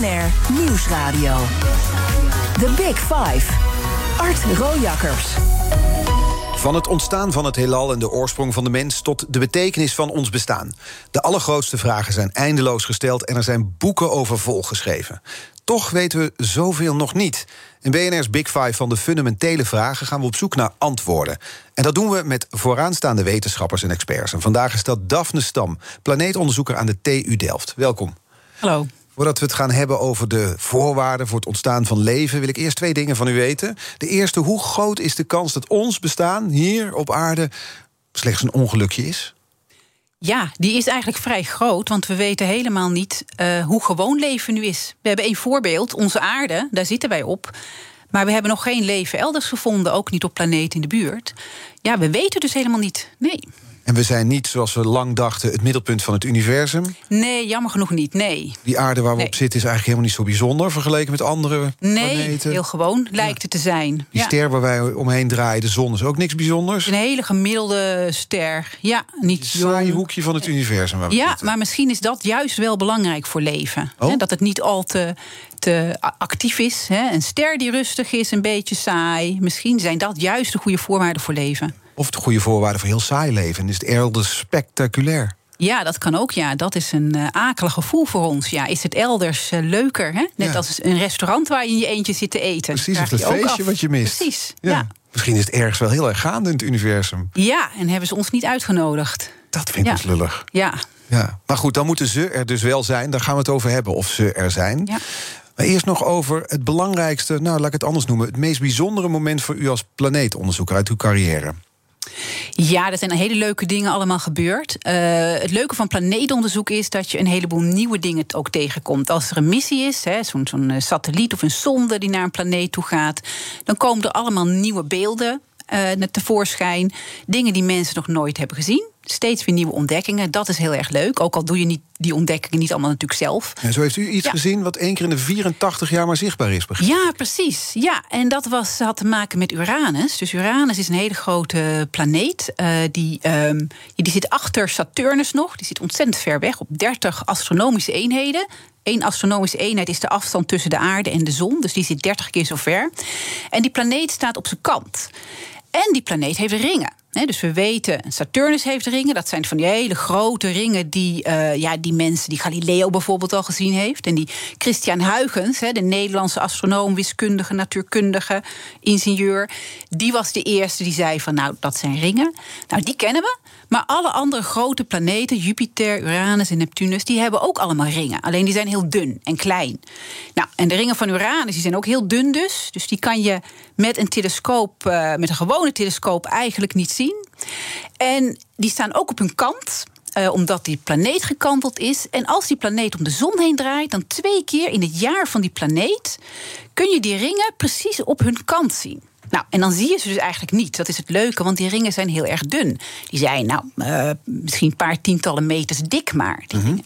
BNR Nieuwsradio. The Big Five. Art Rojakkers. Van het ontstaan van het heelal en de oorsprong van de mens tot de betekenis van ons bestaan. De allergrootste vragen zijn eindeloos gesteld en er zijn boeken over volgeschreven. Toch weten we zoveel nog niet. In BNR's Big Five van de fundamentele vragen gaan we op zoek naar antwoorden. En dat doen we met vooraanstaande wetenschappers en experts. En vandaag is dat Daphne Stam, planeetonderzoeker aan de TU Delft. Welkom. Hallo. Voordat we het gaan hebben over de voorwaarden voor het ontstaan van leven, wil ik eerst twee dingen van u weten. De eerste, hoe groot is de kans dat ons bestaan hier op aarde slechts een ongelukje is? Ja, die is eigenlijk vrij groot, want we weten helemaal niet uh, hoe gewoon leven nu is. We hebben één voorbeeld, onze aarde, daar zitten wij op. Maar we hebben nog geen leven elders gevonden, ook niet op planeten in de buurt. Ja, we weten dus helemaal niet. Nee. En we zijn niet, zoals we lang dachten, het middelpunt van het universum. Nee, jammer genoeg niet, nee. Die aarde waar we op zitten is eigenlijk helemaal niet zo bijzonder... vergeleken met andere nee, planeten. heel gewoon, lijkt het te zijn. Die ja. ster waar wij omheen draaien, de zon, is ook niks bijzonders. Een hele gemiddelde ster, ja. Niet zo'n hoekje van het universum waar we Ja, zitten. maar misschien is dat juist wel belangrijk voor leven. Oh? Hè? Dat het niet al te, te actief is. Hè? Een ster die rustig is, een beetje saai. Misschien zijn dat juist de goede voorwaarden voor leven. Of de goede voorwaarden voor heel saai leven. En is het elders spectaculair? Ja, dat kan ook. Ja, dat is een uh, akelig gevoel voor ons. Ja, is het elders uh, leuker? Hè? Net Ja. als een restaurant waar je in je eentje zit te eten. Precies, of het feestje wat je mist. Precies, ja. Misschien is het ergens wel heel erg gaande in het universum. Ja, en hebben ze ons niet uitgenodigd. Dat vind ik Ja. lullig. Ja, Ja. Maar goed, dan moeten ze er dus wel zijn. Daar gaan we het over hebben, of ze er zijn. ja. Maar eerst nog over het belangrijkste, nou laat ik het anders noemen... het meest bijzondere moment voor u als planeetonderzoeker uit uw carrière. Ja, er zijn hele leuke dingen allemaal gebeurd. Eh, het leuke van planeetonderzoek is dat je een heleboel nieuwe dingen ook tegenkomt. Als er een missie is, zo'n eh, satelliet of een sonde die naar een planeet toe gaat, dan komen er allemaal nieuwe beelden naar tevoorschijn. Dingen die mensen nog nooit hebben gezien. Steeds weer nieuwe ontdekkingen. Dat is heel erg leuk. Ook al doe je niet, die ontdekkingen niet allemaal natuurlijk zelf. En zo heeft u iets Ja. gezien wat één keer in de 84 jaar maar zichtbaar is. begreep ik. Ja, precies. Ja, en dat was, had te maken met Uranus. Dus Uranus is een hele grote planeet. eh, die, ehm, die zit achter Saturnus nog. Die zit ontzettend ver weg, op 30 astronomische eenheden. Eén astronomische eenheid is de afstand tussen de aarde en de zon. Dus die zit 30 keer zo ver. En die planeet staat op zijn kant. En die planeet heeft ringen. Dus we weten, Saturnus heeft ringen. Dat zijn van die hele grote ringen die, eh, ja, die mensen, die Galileo bijvoorbeeld al gezien heeft. En die Christian Huygens, de Nederlandse astronoom, wiskundige, natuurkundige, ingenieur. Die was de eerste die zei van nou, dat zijn ringen. Nou, die kennen we. Maar alle andere grote planeten, Jupiter, Uranus en Neptunus, die hebben ook allemaal ringen. Alleen die zijn heel dun en klein. Nou, en de ringen van Uranus die zijn ook heel dun dus. Dus die kan je met een telescoop, eh, met een gewone telescoop eigenlijk niet zien. En die staan ook op hun kant. eh, omdat die planeet gekanteld is. En als die planeet om de zon heen draait, dan twee keer in het jaar van die planeet kun je die ringen precies op hun kant zien. Nou, en dan zie je ze dus eigenlijk niet. Dat is het leuke, want die ringen zijn heel erg dun. Die zijn nou, eh, misschien een paar tientallen meters dik maar, die ringen.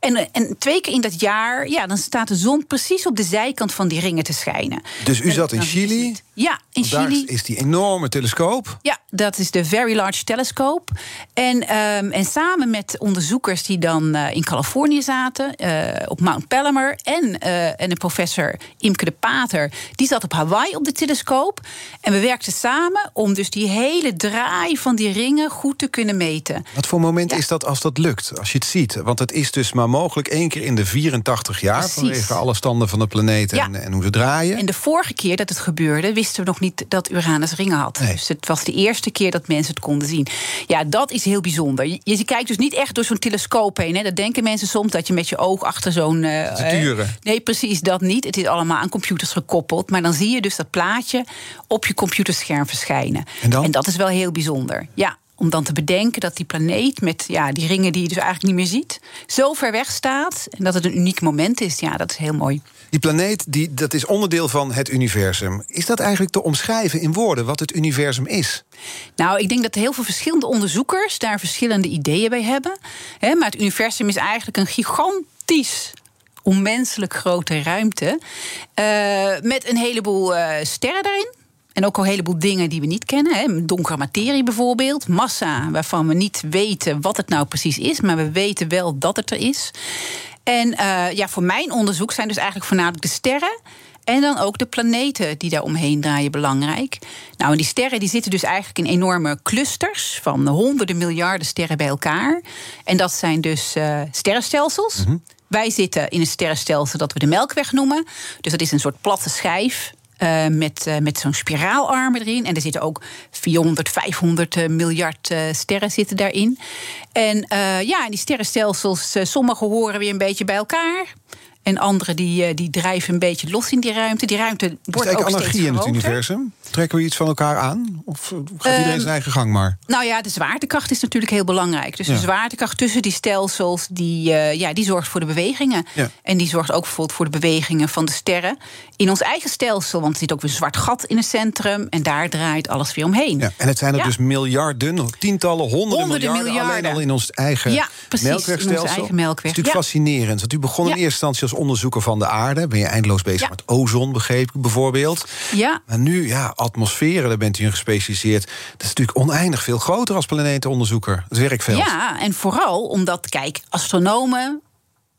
En, eh, en twee keer in dat jaar, ja, dan staat de zon precies op de zijkant van die ringen te schijnen. Dus u En zat in ze Chili. Ja, in Want Daar Chili. is die enorme telescoop. Ja, dat is de Very Large Telescope. En, ehm, en samen met onderzoekers die dan eh, in Californië zaten, eh, op Mount Palomar, en, eh, en een professor Imke de Pater, die zat op Hawaii op de telescoop. En we werkten samen om dus die hele draai van die ringen goed te kunnen meten. Wat voor moment Ja. is dat als dat lukt? Als je het ziet. Want het is dus maar mogelijk één keer in de 84 jaar. Precies. Vanwege alle standen van de planeet en, Ja. en hoe ze draaien. En de vorige keer dat het gebeurde, wisten we nog niet dat Uranus ringen had. Nee. Dus het was de eerste keer dat mensen het konden zien. Ja, dat is heel bijzonder. Je, je kijkt dus niet echt door zo'n telescoop heen. Hè. Dat denken mensen soms dat je met je oog achter zo'n. eh, nee, precies dat niet. Het is allemaal aan computers gekoppeld. Maar dan zie je dus dat plaatje op je computerscherm verschijnen. En dan? dat is wel heel bijzonder. Ja. Om dan te bedenken dat die planeet met ja, die ringen die je dus eigenlijk niet meer ziet, zo ver weg staat. En dat het een uniek moment is. Ja, dat is heel mooi. Die planeet, die, dat is onderdeel van het universum. Is dat eigenlijk te omschrijven in woorden wat het universum is? Nou, ik denk dat heel veel verschillende onderzoekers daar verschillende ideeën bij hebben. Hè, maar het universum is eigenlijk een gigantisch onmenselijk grote ruimte. eh, met een heleboel eh, sterren daarin. En ook al een heleboel dingen die we niet kennen. Hè. Donkere materie bijvoorbeeld. Massa, waarvan we niet weten wat het nou precies is. Maar we weten wel dat het er is. En uh, ja, voor mijn onderzoek zijn dus eigenlijk voornamelijk de sterren. En dan ook de planeten die daar omheen draaien belangrijk. Nou, en die sterren die zitten dus eigenlijk in enorme clusters van honderden miljarden sterren bij elkaar. En dat zijn dus uh, sterrenstelsels. Mm -hmm. Wij zitten in een sterrenstelsel dat we de Melkweg noemen. Dus dat is een soort platte schijf. Uh, met, uh, met zo'n spiraalarmen erin. En er zitten ook 400, 500 uh, miljard sterren zitten daarin. En ja, en die sterrenstelsels, sommige horen weer een beetje bij elkaar. En andere die, die drijven een beetje los in die ruimte. Die ruimte wordt ook steeds anarchie in het universum? Trekken we iets van elkaar aan? Of gaat iedereen zijn eigen gang maar? Nou ja, de zwaartekracht is natuurlijk heel belangrijk. Dus ja. de zwaartekracht tussen die stelsels... die, uh, ja, die zorgt voor de bewegingen. Ja. En die zorgt ook bijvoorbeeld voor de bewegingen van de sterren... in ons eigen stelsel, want er zit ook weer een zwart gat in het centrum... en daar draait alles weer omheen. Ja. En het zijn er dus miljarden, tientallen, honderden, honderden miljarden, miljarden, alleen al in ons eigen ja, precies, melkwegstelsel. Eigen melkweg. Is natuurlijk fascinerend. Want u begon in eerste instantie als onderzoeker van de aarde. Ben je eindeloos bezig met ozon, begreep ik bijvoorbeeld. Ja. Maar nu, ja, atmosferen, daar bent u in gespecialiseerd. Dat is natuurlijk oneindig veel groter als planetenonderzoeker. Het werkveld. Ja, en vooral omdat, kijk, astronomen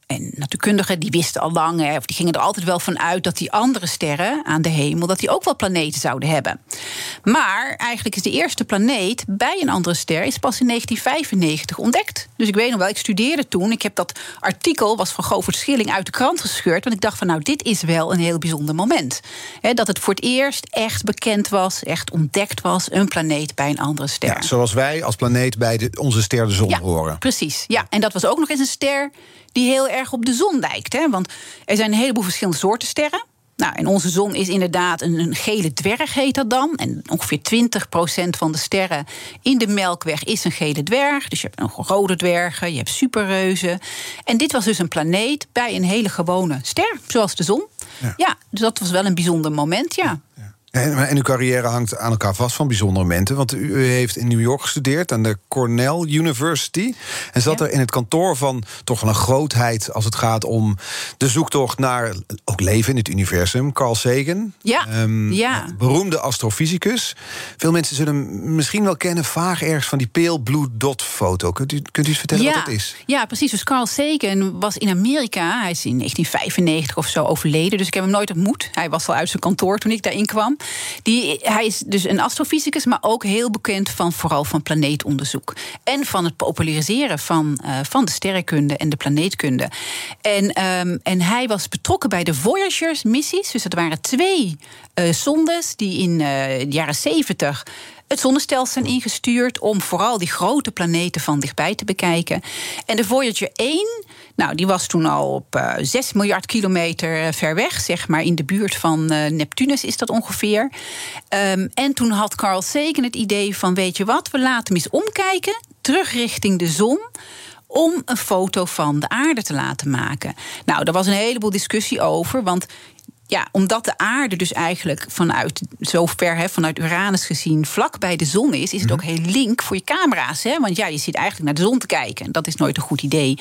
en natuurkundigen die wisten al lang, hè, of die gingen er altijd wel van uit dat die andere sterren aan de hemel, dat die ook wel planeten zouden hebben. Maar eigenlijk is de eerste planeet bij een andere ster is pas in 1995 ontdekt. Dus ik weet nog wel, ik studeerde toen. Ik heb dat artikel, was van Govert Schilling, uit de krant gescheurd. Want ik dacht van nou, dit is wel een heel bijzonder moment. Hè, dat het voor het eerst echt bekend was, echt ontdekt was, een planeet bij een andere ster. Ja, zoals wij als planeet bij de, onze ster de zon ja, horen. Precies, ja. En dat was ook nog eens een ster die heel erg op de zon lijkt. Hè? Want er zijn een heleboel verschillende soorten sterren. Nou, en onze zon is inderdaad een, een gele dwerg, heet dat dan. En ongeveer 20% van de sterren in de Melkweg is een gele dwerg. Dus je hebt nog rode dwergen, je hebt superreuzen. En dit was dus een planeet bij een hele gewone ster, zoals de zon. Ja, ja dus dat was wel een bijzonder moment, ja. ja. En, en uw carrière hangt aan elkaar vast van bijzondere momenten. Want u heeft in New York gestudeerd aan de Cornell University. En zat Ja. er in het kantoor van toch wel een grootheid als het gaat om de zoektocht naar ook leven in het universum. Carl Sagan. Ja, Ehm, ja. Beroemde astrofysicus. Veel mensen zullen hem misschien wel kennen, vaag ergens van die pale blue dot foto. Kunt u, kunt u eens vertellen ja, wat dat is? Ja, precies. Dus Carl Sagan was in Amerika. Hij is in 1995 of zo overleden. Dus ik heb hem nooit ontmoet. Hij was al uit zijn kantoor toen ik daarin kwam. Die, hij is dus een astrofysicus, maar ook heel bekend van vooral van planeetonderzoek. En van het populariseren van, eh, van de sterrenkunde en de planeetkunde. En, ehm, en hij was betrokken bij de Voyagers-missies. Dus dat waren twee eh zondes die in eh, de jaren 70 het zonnestelsel zijn ingestuurd om vooral die grote planeten van dichtbij te bekijken. En de Voyager 1, nou, die was toen al op eh 6 miljard kilometer eh, ver weg, zeg maar in de buurt van eh, Neptunus is dat ongeveer. Ehm, en toen had Carl Sagan het idee van, weet je wat, we laten hem eens omkijken, terug richting de zon om een foto van de aarde te laten maken. Nou, daar was een heleboel discussie over, want ja, omdat de aarde dus eigenlijk vanuit zover, hè, vanuit Uranus gezien, vlak bij de zon is, is het ook heel link voor je camera's. Hè? Want ja, je zit eigenlijk naar de zon te kijken. En dat is nooit een goed idee.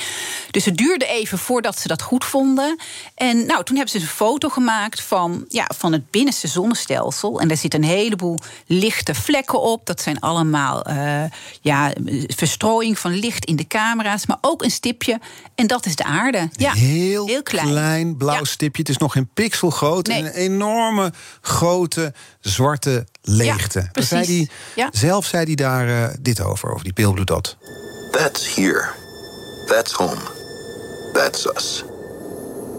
Dus het duurde even voordat ze dat goed vonden. En nou, toen hebben ze een foto gemaakt van, ja, van het binnenste zonnestelsel. En daar zitten een heleboel lichte vlekken op. Dat zijn allemaal eh, ja, verstrooiing van licht in de camera's. Maar ook een stipje. En dat is de aarde. Ja, heel, heel klein. blauw Ja. stipje. Het is nog geen pixel groot. Nee. En een enorme grote zwarte leegte. Precies. zei die, Ja. Zelf zei hij daar eh, dit over, over die pale blue dot. That's here. That's home. That's us.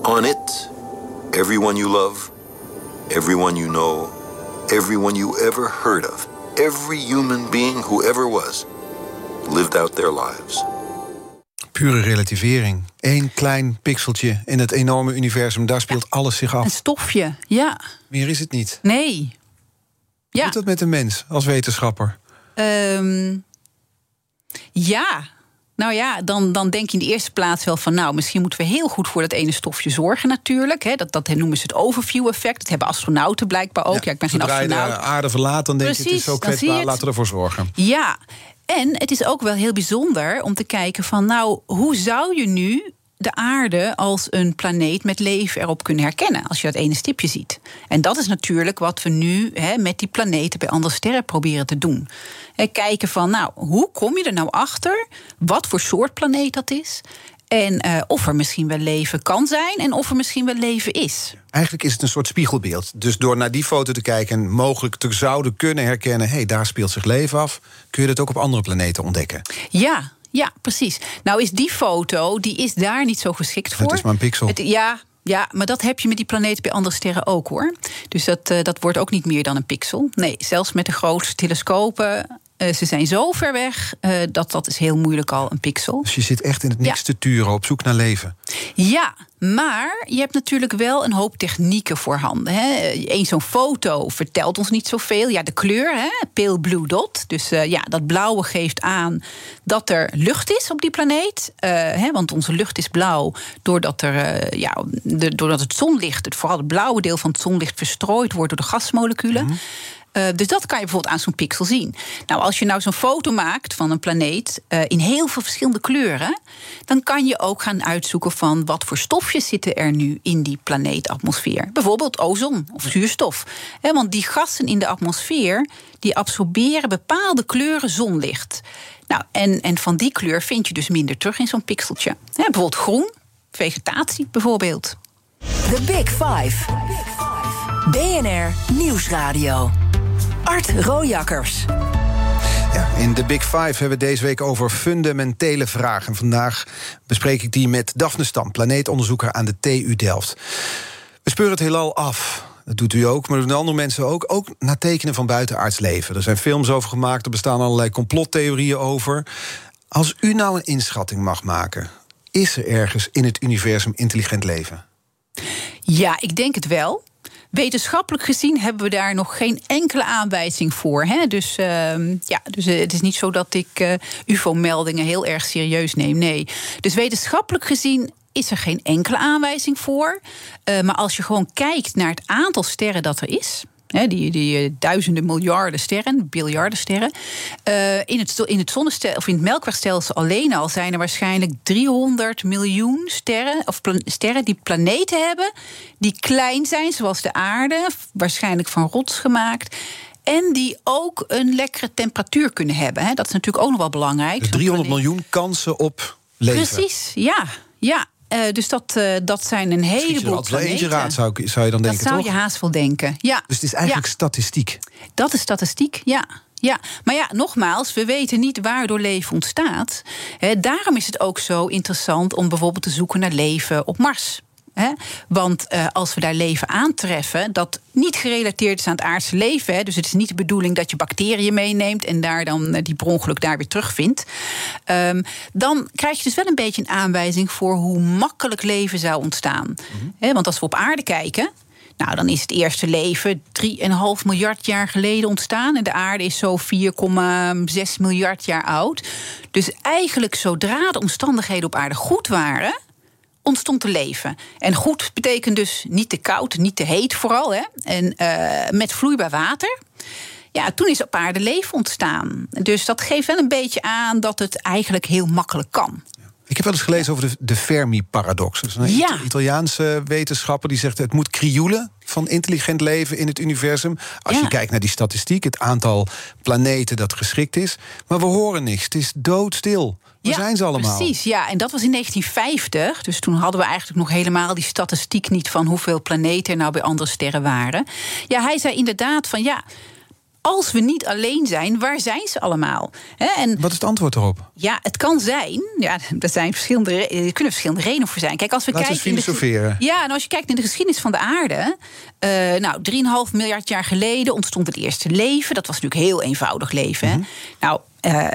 On it, everyone you love, everyone you know, everyone you ever heard of, every human being who ever was, lived out their lives. Pure relativering. Eén klein pixeltje in het enorme universum. Daar speelt alles zich Een af. stofje, ja. Meer is het niet. Nee. Ja. Doet dat met een mens als wetenschapper? Ehm, ja. Nou ja, dan, dan denk je in de eerste plaats wel van... nou, misschien moeten we heel goed voor dat ene stofje zorgen natuurlijk. Hè. Dat, dat noemen ze het overview-effect. Dat hebben astronauten blijkbaar ook. Ja, ik ben geen Zodra je de astronaut. aarde verlaat, dan denk je het is Precies, zo kwetsbaar. Laten we ervoor zorgen. Ja, en het is ook wel heel bijzonder om te kijken van... nou, hoe zou je nu de aarde als een planeet met leven erop kunnen herkennen... als je dat ene stipje ziet. En dat is natuurlijk wat we nu met die planeten bij andere sterren proberen te doen. Hè, kijken van, nou, hoe kom je er nou achter... wat voor soort planeet dat is... En uh, of er misschien wel leven kan zijn en of er misschien wel leven is. Eigenlijk is het een soort spiegelbeeld. Dus door naar die foto te kijken en mogelijk te zouden kunnen herkennen: hé, hey, daar speelt zich leven af, kun je dat ook op andere planeten ontdekken. Ja, ja, precies. Nou is die foto, die is daar niet zo geschikt voor. Het is maar een pixel. Het, ja, ja, maar dat heb je met die planeten bij andere sterren ook hoor. Dus dat, uh, dat wordt ook niet meer dan een pixel. Nee, zelfs met de grootste telescopen uh, ze zijn zo ver weg uh, dat dat is heel moeilijk al een pixel. Dus je zit echt in het niks ja. te turen op zoek naar leven. Ja, maar je hebt natuurlijk wel een hoop technieken voorhanden. Eén zo'n foto vertelt ons niet zoveel. Ja, de kleur, hè, pale blue dot. Dus uh, ja, dat blauwe geeft aan dat er lucht is op die planeet. Hè, want onze lucht is blauw doordat, er, ja, de, doordat het zonlicht, het, vooral het blauwe deel van het zonlicht, verstrooid wordt door de gasmoleculen. Mm -hmm. Uh, dus dat kan je bijvoorbeeld aan zo'n pixel zien. Nou, als je nou zo'n foto maakt van een planeet uh, in heel veel verschillende kleuren, dan kan je ook gaan uitzoeken van wat voor stofjes zitten er nu in die planeetatmosfeer. Bijvoorbeeld ozon of zuurstof. He, want die gassen in de atmosfeer die absorberen bepaalde kleuren zonlicht. Nou, en, en van die kleur vind je dus minder terug in zo'n pixeltje. He, bijvoorbeeld groen, vegetatie bijvoorbeeld. The Big Five. BNR Nieuwsradio. Art Rojakkers. Ja, in de Big Five hebben we deze week over fundamentele vragen. Vandaag bespreek ik die met Daphne Stam, planeetonderzoeker aan de TU Delft. We speuren het heelal af. Dat doet u ook, maar dat doen andere mensen ook. Ook naar tekenen van buitenaards leven. Er zijn films over gemaakt, er bestaan allerlei complottheorieën over. Als u nou een inschatting mag maken, is er ergens in het universum intelligent leven? Ja, ik denk het wel. Wetenschappelijk gezien hebben we daar nog geen enkele aanwijzing voor. Hè? Dus, uh, ja, dus het is niet zo dat ik uh, UFO-meldingen heel erg serieus neem. Nee. Dus wetenschappelijk gezien is er geen enkele aanwijzing voor. Uh, maar als je gewoon kijkt naar het aantal sterren dat er is. Die, die duizenden miljarden sterren, biljarden sterren. Uh, in, het, in het zonnestelsel of in het melkwegstelsel alleen al zijn er waarschijnlijk 300 miljoen sterren, of sterren die planeten hebben, die klein zijn, zoals de aarde, waarschijnlijk van rots gemaakt. En die ook een lekkere temperatuur kunnen hebben. He, dat is natuurlijk ook nog wel belangrijk. Dus 300 miljoen kansen op leven. Precies, ja. ja. Uh, dus dat, uh, dat zijn een heleboel er eentje raad, zou, ik, zou je dan denken, Dat zou toch? je haast wel denken, ja. Dus het is eigenlijk ja. statistiek? Dat is statistiek, ja. Ja, maar ja, nogmaals, we weten niet waardoor leven ontstaat. He, daarom is het ook zo interessant om bijvoorbeeld te zoeken naar leven op Mars. He? Want uh, als we daar leven aantreffen, dat niet gerelateerd is aan het aardse leven. Hè, dus het is niet de bedoeling dat je bacteriën meeneemt en daar dan uh, die per ongeluk daar weer terugvindt. Um, dan krijg je dus wel een beetje een aanwijzing voor hoe makkelijk leven zou ontstaan. Mm -hmm. He, want als we op aarde kijken. Nou, dan is het eerste leven 3,5 miljard jaar geleden ontstaan. En de aarde is zo 4,6 miljard jaar oud. Dus eigenlijk zodra de omstandigheden op aarde goed waren ontstond te leven. En goed betekent dus niet te koud, niet te heet vooral. Hè? En uh, met vloeibaar water. Ja, toen is op aarde leven ontstaan. Dus dat geeft wel een beetje aan dat het eigenlijk heel makkelijk kan. Ik heb wel eens gelezen over de, de Fermi-paradox. Een ja. Italiaanse wetenschapper die zegt... het moet krioelen van intelligent leven in het universum. Als ja. je kijkt naar die statistiek, het aantal planeten dat geschikt is. Maar we horen niks, het is doodstil. Waar ja, zijn ze allemaal? Precies, ja. En dat was in 1950. Dus toen hadden we eigenlijk nog helemaal die statistiek niet... van hoeveel planeten er nou bij andere sterren waren. Ja, hij zei inderdaad van ja als we niet alleen zijn, waar zijn ze allemaal? En, Wat is het antwoord erop? Ja, het kan zijn. Ja, er, zijn verschillende, er kunnen verschillende redenen voor zijn. Kijk, als we Laten kijken. We filosoferen. De, ja, en als je kijkt naar de geschiedenis van de aarde. Uh, nou, 3,5 miljard jaar geleden ontstond het eerste leven. Dat was natuurlijk heel eenvoudig leven. Mm -hmm. Nou, uh,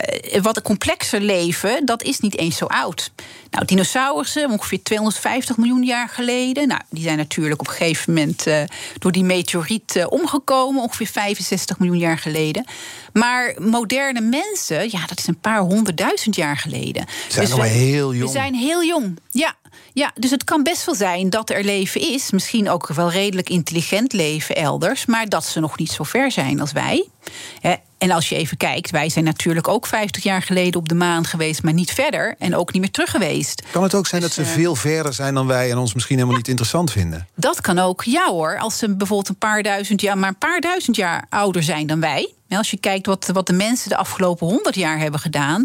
wat een complexer leven, dat is niet eens zo oud. Nou, dinosaurussen, ongeveer 250 miljoen jaar geleden. Nou, die zijn natuurlijk op een gegeven moment uh, door die meteoriet uh, omgekomen, ongeveer 65 miljoen jaar geleden. Maar moderne mensen, ja, dat is een paar honderdduizend jaar geleden. Ze zijn dus nog heel jong. We zijn heel jong, ja. Ja, dus het kan best wel zijn dat er leven is. Misschien ook wel redelijk intelligent leven elders. Maar dat ze nog niet zo ver zijn als wij. En als je even kijkt, wij zijn natuurlijk ook 50 jaar geleden op de maan geweest, maar niet verder en ook niet meer terug geweest. Kan het ook zijn dus, dat ze veel verder zijn dan wij en ons misschien helemaal ja, niet interessant vinden? Dat kan ook, ja hoor. Als ze bijvoorbeeld een paar duizend jaar, maar een paar duizend jaar ouder zijn dan wij. Als je kijkt wat, wat de mensen de afgelopen honderd jaar hebben gedaan,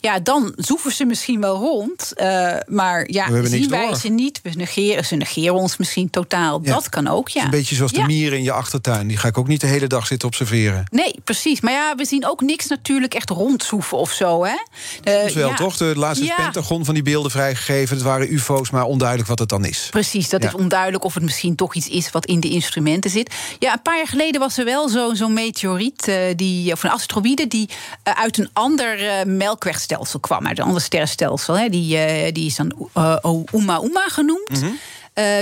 ja, dan zoeven ze misschien wel rond. Uh, maar ja, zien wij ze niet. We negeren, ze negeren ons misschien totaal. Dat kan ook, ja. Een beetje zoals de mieren in je achtertuin. Die ga ik ook niet de hele dag zitten observeren. Nee, precies. Maar ja, we zien ook niks natuurlijk echt rondzoeven of zo, hè? Uh, wel, toch? De laatste Pentagon van die beelden vrijgegeven. Het waren ufo's, maar onduidelijk wat het dan is. Precies, dat is onduidelijk of het misschien toch iets is wat in de instrumenten zit. Ja, een paar jaar geleden was er wel zo'n zo meteoriet, uh, die, of een die uh, uit een ander uh, melkwegstelsel kwam, uit een ander sterrenstelsel. Hè. Die, die is dan Ouma genoemd. -hmm.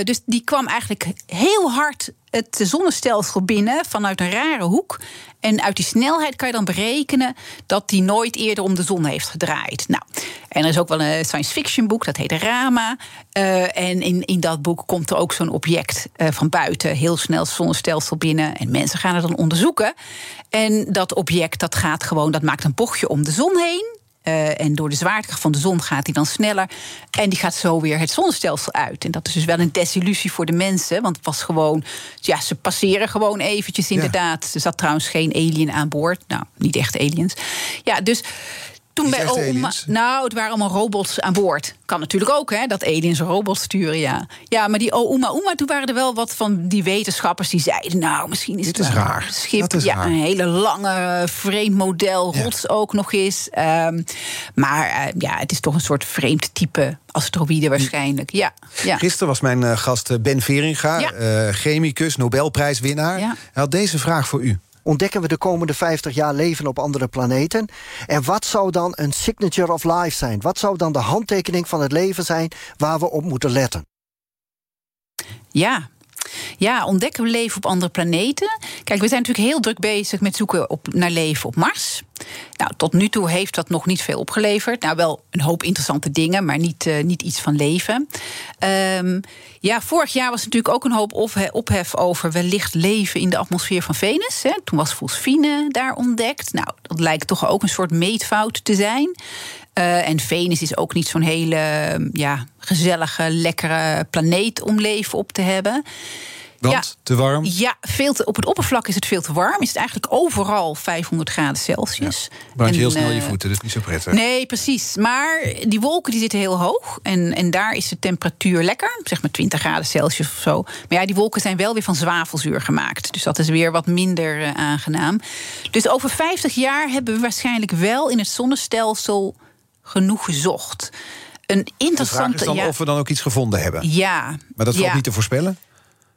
Dus die kwam eigenlijk heel hard het zonnestelsel binnen vanuit een rare hoek. En uit die snelheid kan je dan berekenen dat die nooit eerder om de zon heeft gedraaid. Nou, en er is ook wel een science fiction boek, dat heet Rama. Uh, en in, in dat boek komt er ook zo'n object uh, van buiten heel snel het zonnestelsel binnen. En mensen gaan het dan onderzoeken. En dat object dat gaat gewoon, dat maakt een bochtje om de zon heen. Uh, en door de zwaartekracht van de zon gaat hij dan sneller. En die gaat zo weer het zonnestelsel uit. En dat is dus wel een desillusie voor de mensen. Want het was gewoon. Ja, ze passeren gewoon eventjes, inderdaad. Ja. Er zat trouwens geen alien aan boord. Nou, niet echt aliens. Ja, dus toen bij Oma, nou, het waren allemaal robots aan boord. Kan natuurlijk ook, hè, dat aliens robots sturen, ja. Ja, maar die Ouma Ouma, toen waren er wel wat van die wetenschappers die zeiden... nou, misschien is Dit het is raar. schip. Is ja, raar. een hele lange, vreemd model, rots ja. ook nog eens. Um, maar uh, ja, het is toch een soort vreemd type asteroïde waarschijnlijk, ja. ja. Gisteren was mijn uh, gast Ben Veringa, ja. uh, chemicus, Nobelprijswinnaar. Hij had deze vraag voor u ontdekken we de komende 50 jaar leven op andere planeten? En wat zou dan een signature of life zijn? Wat zou dan de handtekening van het leven zijn waar we op moeten letten? Ja, ja, ontdekken we leven op andere planeten? Kijk, we zijn natuurlijk heel druk bezig met zoeken op, naar leven op Mars. Nou, tot nu toe heeft dat nog niet veel opgeleverd. Nou, wel een hoop interessante dingen, maar niet, uh, niet iets van leven. Um, ja, vorig jaar was natuurlijk ook een hoop ophef over wellicht leven in de atmosfeer van Venus. Hè. Toen was fosfine daar ontdekt. Nou, dat lijkt toch ook een soort meetfout te zijn. Uh, en Venus is ook niet zo'n hele ja, gezellige, lekkere planeet om leven op te hebben. Want ja, te warm? Ja, veel te, op het oppervlak is het veel te warm. Is het eigenlijk overal 500 graden Celsius. Ja, brand je heel snel je voeten, dat is niet zo prettig. Nee, precies. Maar die wolken die zitten heel hoog. En, en daar is de temperatuur lekker. Zeg maar 20 graden Celsius of zo. Maar ja, die wolken zijn wel weer van zwavelzuur gemaakt. Dus dat is weer wat minder uh, aangenaam. Dus over 50 jaar hebben we waarschijnlijk wel in het zonnestelsel genoeg gezocht. Een interessante. De vraag is dan ja, of we dan ook iets gevonden hebben. Ja. Maar dat valt ja. niet te voorspellen.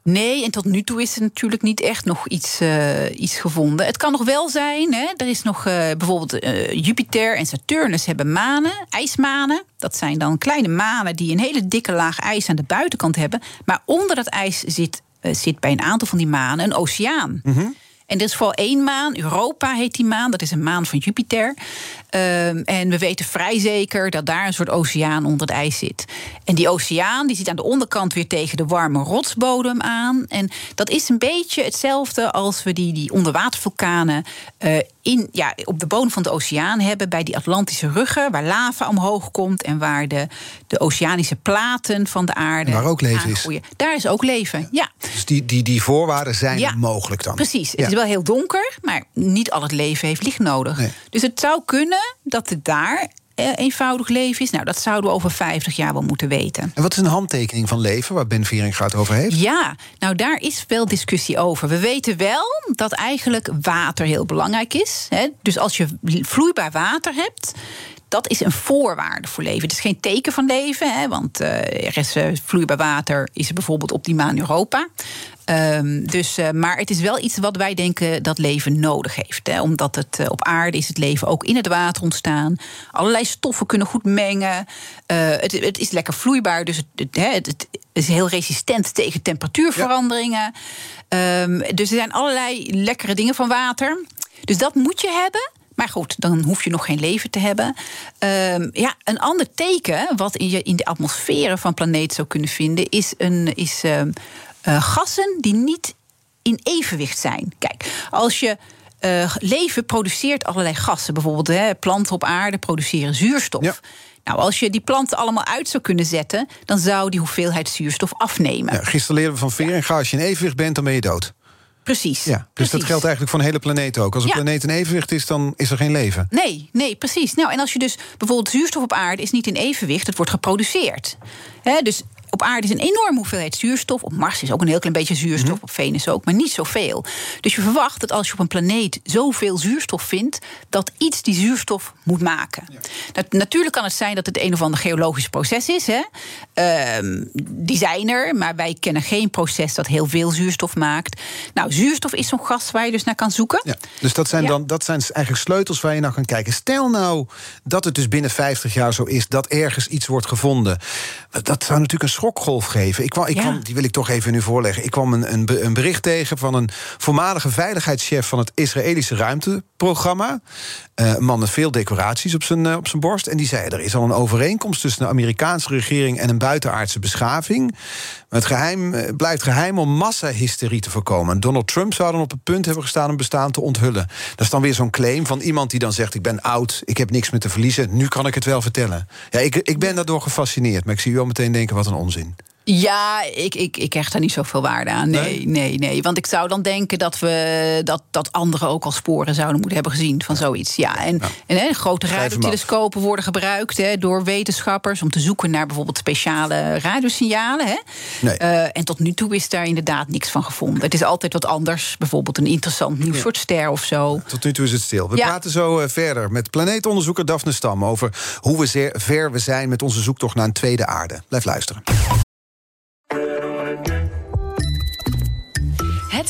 Nee, en tot nu toe is er natuurlijk niet echt nog iets, uh, iets gevonden. Het kan nog wel zijn, hè, er is nog uh, bijvoorbeeld uh, Jupiter en Saturnus hebben manen, ijsmanen. Dat zijn dan kleine manen die een hele dikke laag ijs aan de buitenkant hebben. Maar onder dat ijs zit, zit bij een aantal van die manen een oceaan. Mm -hmm. En er is vooral één maan, Europa heet die maan, dat is een maan van Jupiter. Um, en we weten vrij zeker dat daar een soort oceaan onder het ijs zit. En die oceaan die zit aan de onderkant weer tegen de warme rotsbodem aan. En dat is een beetje hetzelfde als we die, die onderwatervulkanen uh, in, ja, op de bodem van de oceaan hebben, bij die Atlantische ruggen, waar lava omhoog komt en waar de, de oceanische platen van de aarde. En waar ook leven aangroeien. is. Daar is ook leven, ja. Dus die, die, die voorwaarden zijn ja, mogelijk dan. Precies. Ja. Het is wel heel donker, maar niet al het leven heeft licht nodig. Nee. Dus het zou kunnen dat het daar eenvoudig leven is. Nou, dat zouden we over 50 jaar wel moeten weten. En wat is een handtekening van leven waar Ben Vieringa het over heeft? Ja, nou daar is veel discussie over. We weten wel dat eigenlijk water heel belangrijk is. Hè? Dus als je vloeibaar water hebt, dat is een voorwaarde voor leven. Het is geen teken van leven, hè, want uh, er is uh, vloeibaar water is er bijvoorbeeld op die maan Europa. Um, dus, uh, maar het is wel iets wat wij denken dat leven nodig heeft. Hè, omdat het op aarde is het leven ook in het water ontstaan. Allerlei stoffen kunnen goed mengen. Het, het, is lekker vloeibaar, dus het, het, het, is heel resistent tegen temperatuurveranderingen. Ja. Um, dus er zijn allerlei lekkere dingen van water. Dus dat moet je hebben. Maar goed, dan hoef je nog geen leven te hebben. Um, ja, een ander teken wat je, in de atmosferen van planeet zou kunnen vinden, is, een, is um, uh, gassen die niet in evenwicht zijn. Kijk, als je. Uh, leven produceert allerlei gassen. Bijvoorbeeld hè, planten op aarde produceren zuurstof. Ja. Nou, als je die planten allemaal uit zou kunnen zetten, dan zou die hoeveelheid zuurstof afnemen. Ja, gisteren leerden we van Veringa, als je in evenwicht bent, dan ben je dood. Precies. Ja, dus precies. dat geldt eigenlijk voor een hele planeet ook. Als een Ja. planeet in evenwicht is, dan is er geen leven. Nee, nee, precies. Nou, en als je dus bijvoorbeeld zuurstof op aarde is niet in evenwicht, het wordt geproduceerd. Hè, dus op aarde is een enorme hoeveelheid zuurstof. Op Mars is ook een heel klein beetje zuurstof. Mhm. Op Venus ook, maar niet zoveel. Dus je verwacht dat als je op een planeet zoveel zuurstof vindt, dat iets die zuurstof moet maken. Dat, natuurlijk kan het zijn dat het een of ander geologisch proces is. Hè. Ehm, die zijn er, maar wij kennen geen proces dat heel veel zuurstof maakt. Nou, zuurstof is zo'n gas waar je dus naar kan zoeken. Ja, dus dat zijn, Ja. dan, dat zijn eigenlijk sleutels waar je naar kan kijken. Stel nou dat het dus binnen 50 jaar zo is dat ergens iets wordt gevonden. Dat zou natuurlijk een schokgolf geven. Ik kwam, ik Ja. kwam, die wil ik toch even nu voorleggen. Ik kwam een, een, een bericht tegen van een voormalige veiligheidschef van het Israëlische ruimteprogramma. Eh, een man met veel decoraties op zijn, eh, op zijn borst. En die zei: er is al een overeenkomst tussen de Amerikaanse regering en een buitenaardse beschaving. Maar het geheim eh, blijft geheim om massahysterie te voorkomen. En Donald Trump zou dan op het punt hebben gestaan een bestaan te onthullen. Dat is dan weer zo'n claim van iemand die dan zegt: Ik ben oud, ik heb niks meer te verliezen. Nu kan ik het wel vertellen. Ja, ik, ik ben daardoor gefascineerd. Maar ik zie u al meteen denken: wat een onzin. Ja, ik, ik, ik hecht daar niet zoveel waarde aan. Nee, nee, nee, Want ik zou dan denken dat we dat, dat anderen ook al sporen zouden moeten hebben gezien van zoiets. Ja, en, en hè, grote radiotelescopen worden gebruikt hè, door wetenschappers om te zoeken naar bijvoorbeeld speciale radiosignalen. Hè. Nee. Eh, en tot nu toe is daar inderdaad niks van gevonden. Het is altijd wat anders. Bijvoorbeeld een interessant nieuw soort ster of zo. Tot nu toe is het stil. We praten zo eh, verder met planeetonderzoeker Daphne Stam over hoe we zeer ver we zijn met onze zoektocht naar een tweede aarde. Blijf luisteren.